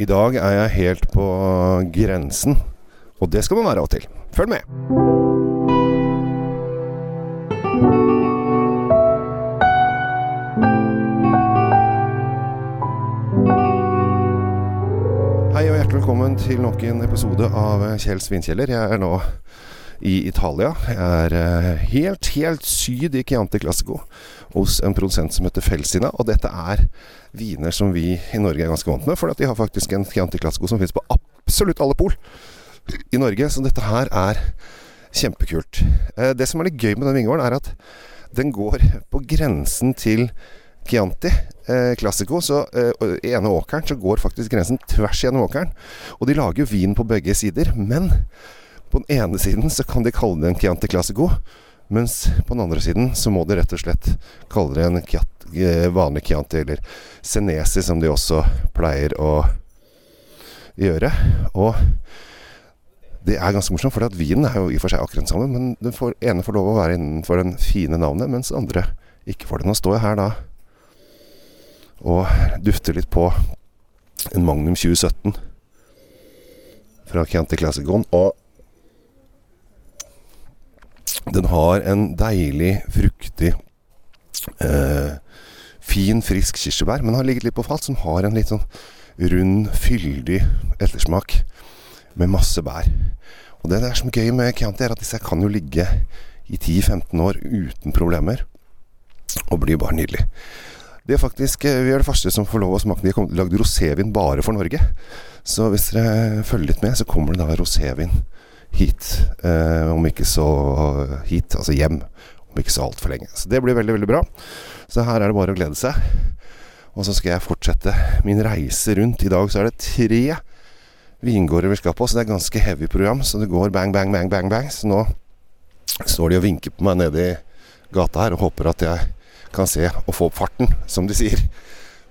I dag er jeg helt på grensen, og det skal man være av og til. Følg med. Hei og hjertelig velkommen til nok en episode av Kjell Svinkjeller. Jeg er nå i Italia. Jeg er eh, helt, helt syd i Chianti Classico hos en produsent som heter Felsina. Og dette er viner som vi i Norge er ganske vant med, for de har faktisk en Chianti Classico som finnes på absolutt alle pol i Norge. Så dette her er kjempekult. Eh, Det som er litt gøy med den vingården, er at den går på grensen til Chianti eh, Classico. Så eh, ene åkeren så går faktisk grensen tvers gjennom åkeren. Og de lager vin på begge sider. Men på den ene siden så kan de kalle det en Chianti Classico. Mens på den andre siden så må de rett og slett kalle det en Chiat- eh, vanlig Chianti, eller Senesi, som de også pleier å gjøre. Og det er ganske morsomt, for vinen er jo i og for seg akkurat den samme, men den får, ene får lov å være innenfor den fine navnet, mens andre ikke får det. Nå står jeg her da og dufter litt på en Magnum 2017 fra Chianti Classicon, og den har en deilig, fruktig, eh, fin, frisk kirsebær, men har ligget litt på fat, som har en litt sånn rund, fyldig ettersmak med masse bær. Og det som er gøy med Chianti, er at disse kan jo ligge i 10-15 år uten problemer, og blir bare nydelig. Det er faktisk, eh, Vi er det første som får lov å smake. De har lagd rosévin bare for Norge. Så hvis dere følger litt med, så kommer det da rosévin hit. Eh, om ikke så hit, altså hjem. Om ikke så altfor lenge. Så det blir veldig, veldig bra. Så her er det bare å glede seg. Og så skal jeg fortsette min reise rundt. I dag så er det tre vingårder vi skal på, så det er ganske heavy program. Så det går bang, bang, bang, bang, bang. Så nå står de og vinker på meg nede i gata her og håper at jeg kan se og få opp farten, som de sier.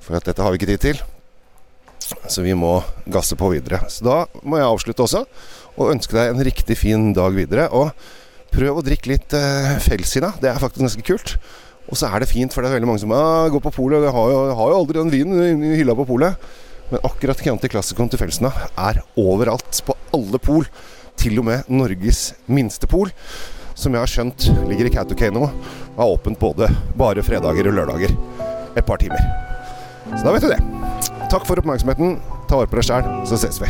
For at dette har vi ikke tid til. Så vi må gasse på videre. Så da må jeg avslutte også, og ønske deg en riktig fin dag videre. Og prøv å drikke litt eh, Felsina. Det er faktisk ganske kult. Og så er det fint, for det er veldig mange som ah, går på polet. Jeg har jo, har jo aldri den vinen i hylla på polet. Men akkurat Chianti Classicon til Felsina er overalt. På alle pol. Til og med Norges minste pol. Som jeg har skjønt ligger i Kautokeino. Og er åpent både bare fredager og lørdager. Et par timer. Så da vet du det. Takk for oppmerksomheten. Ta vare på deg sjæl, så ses vi.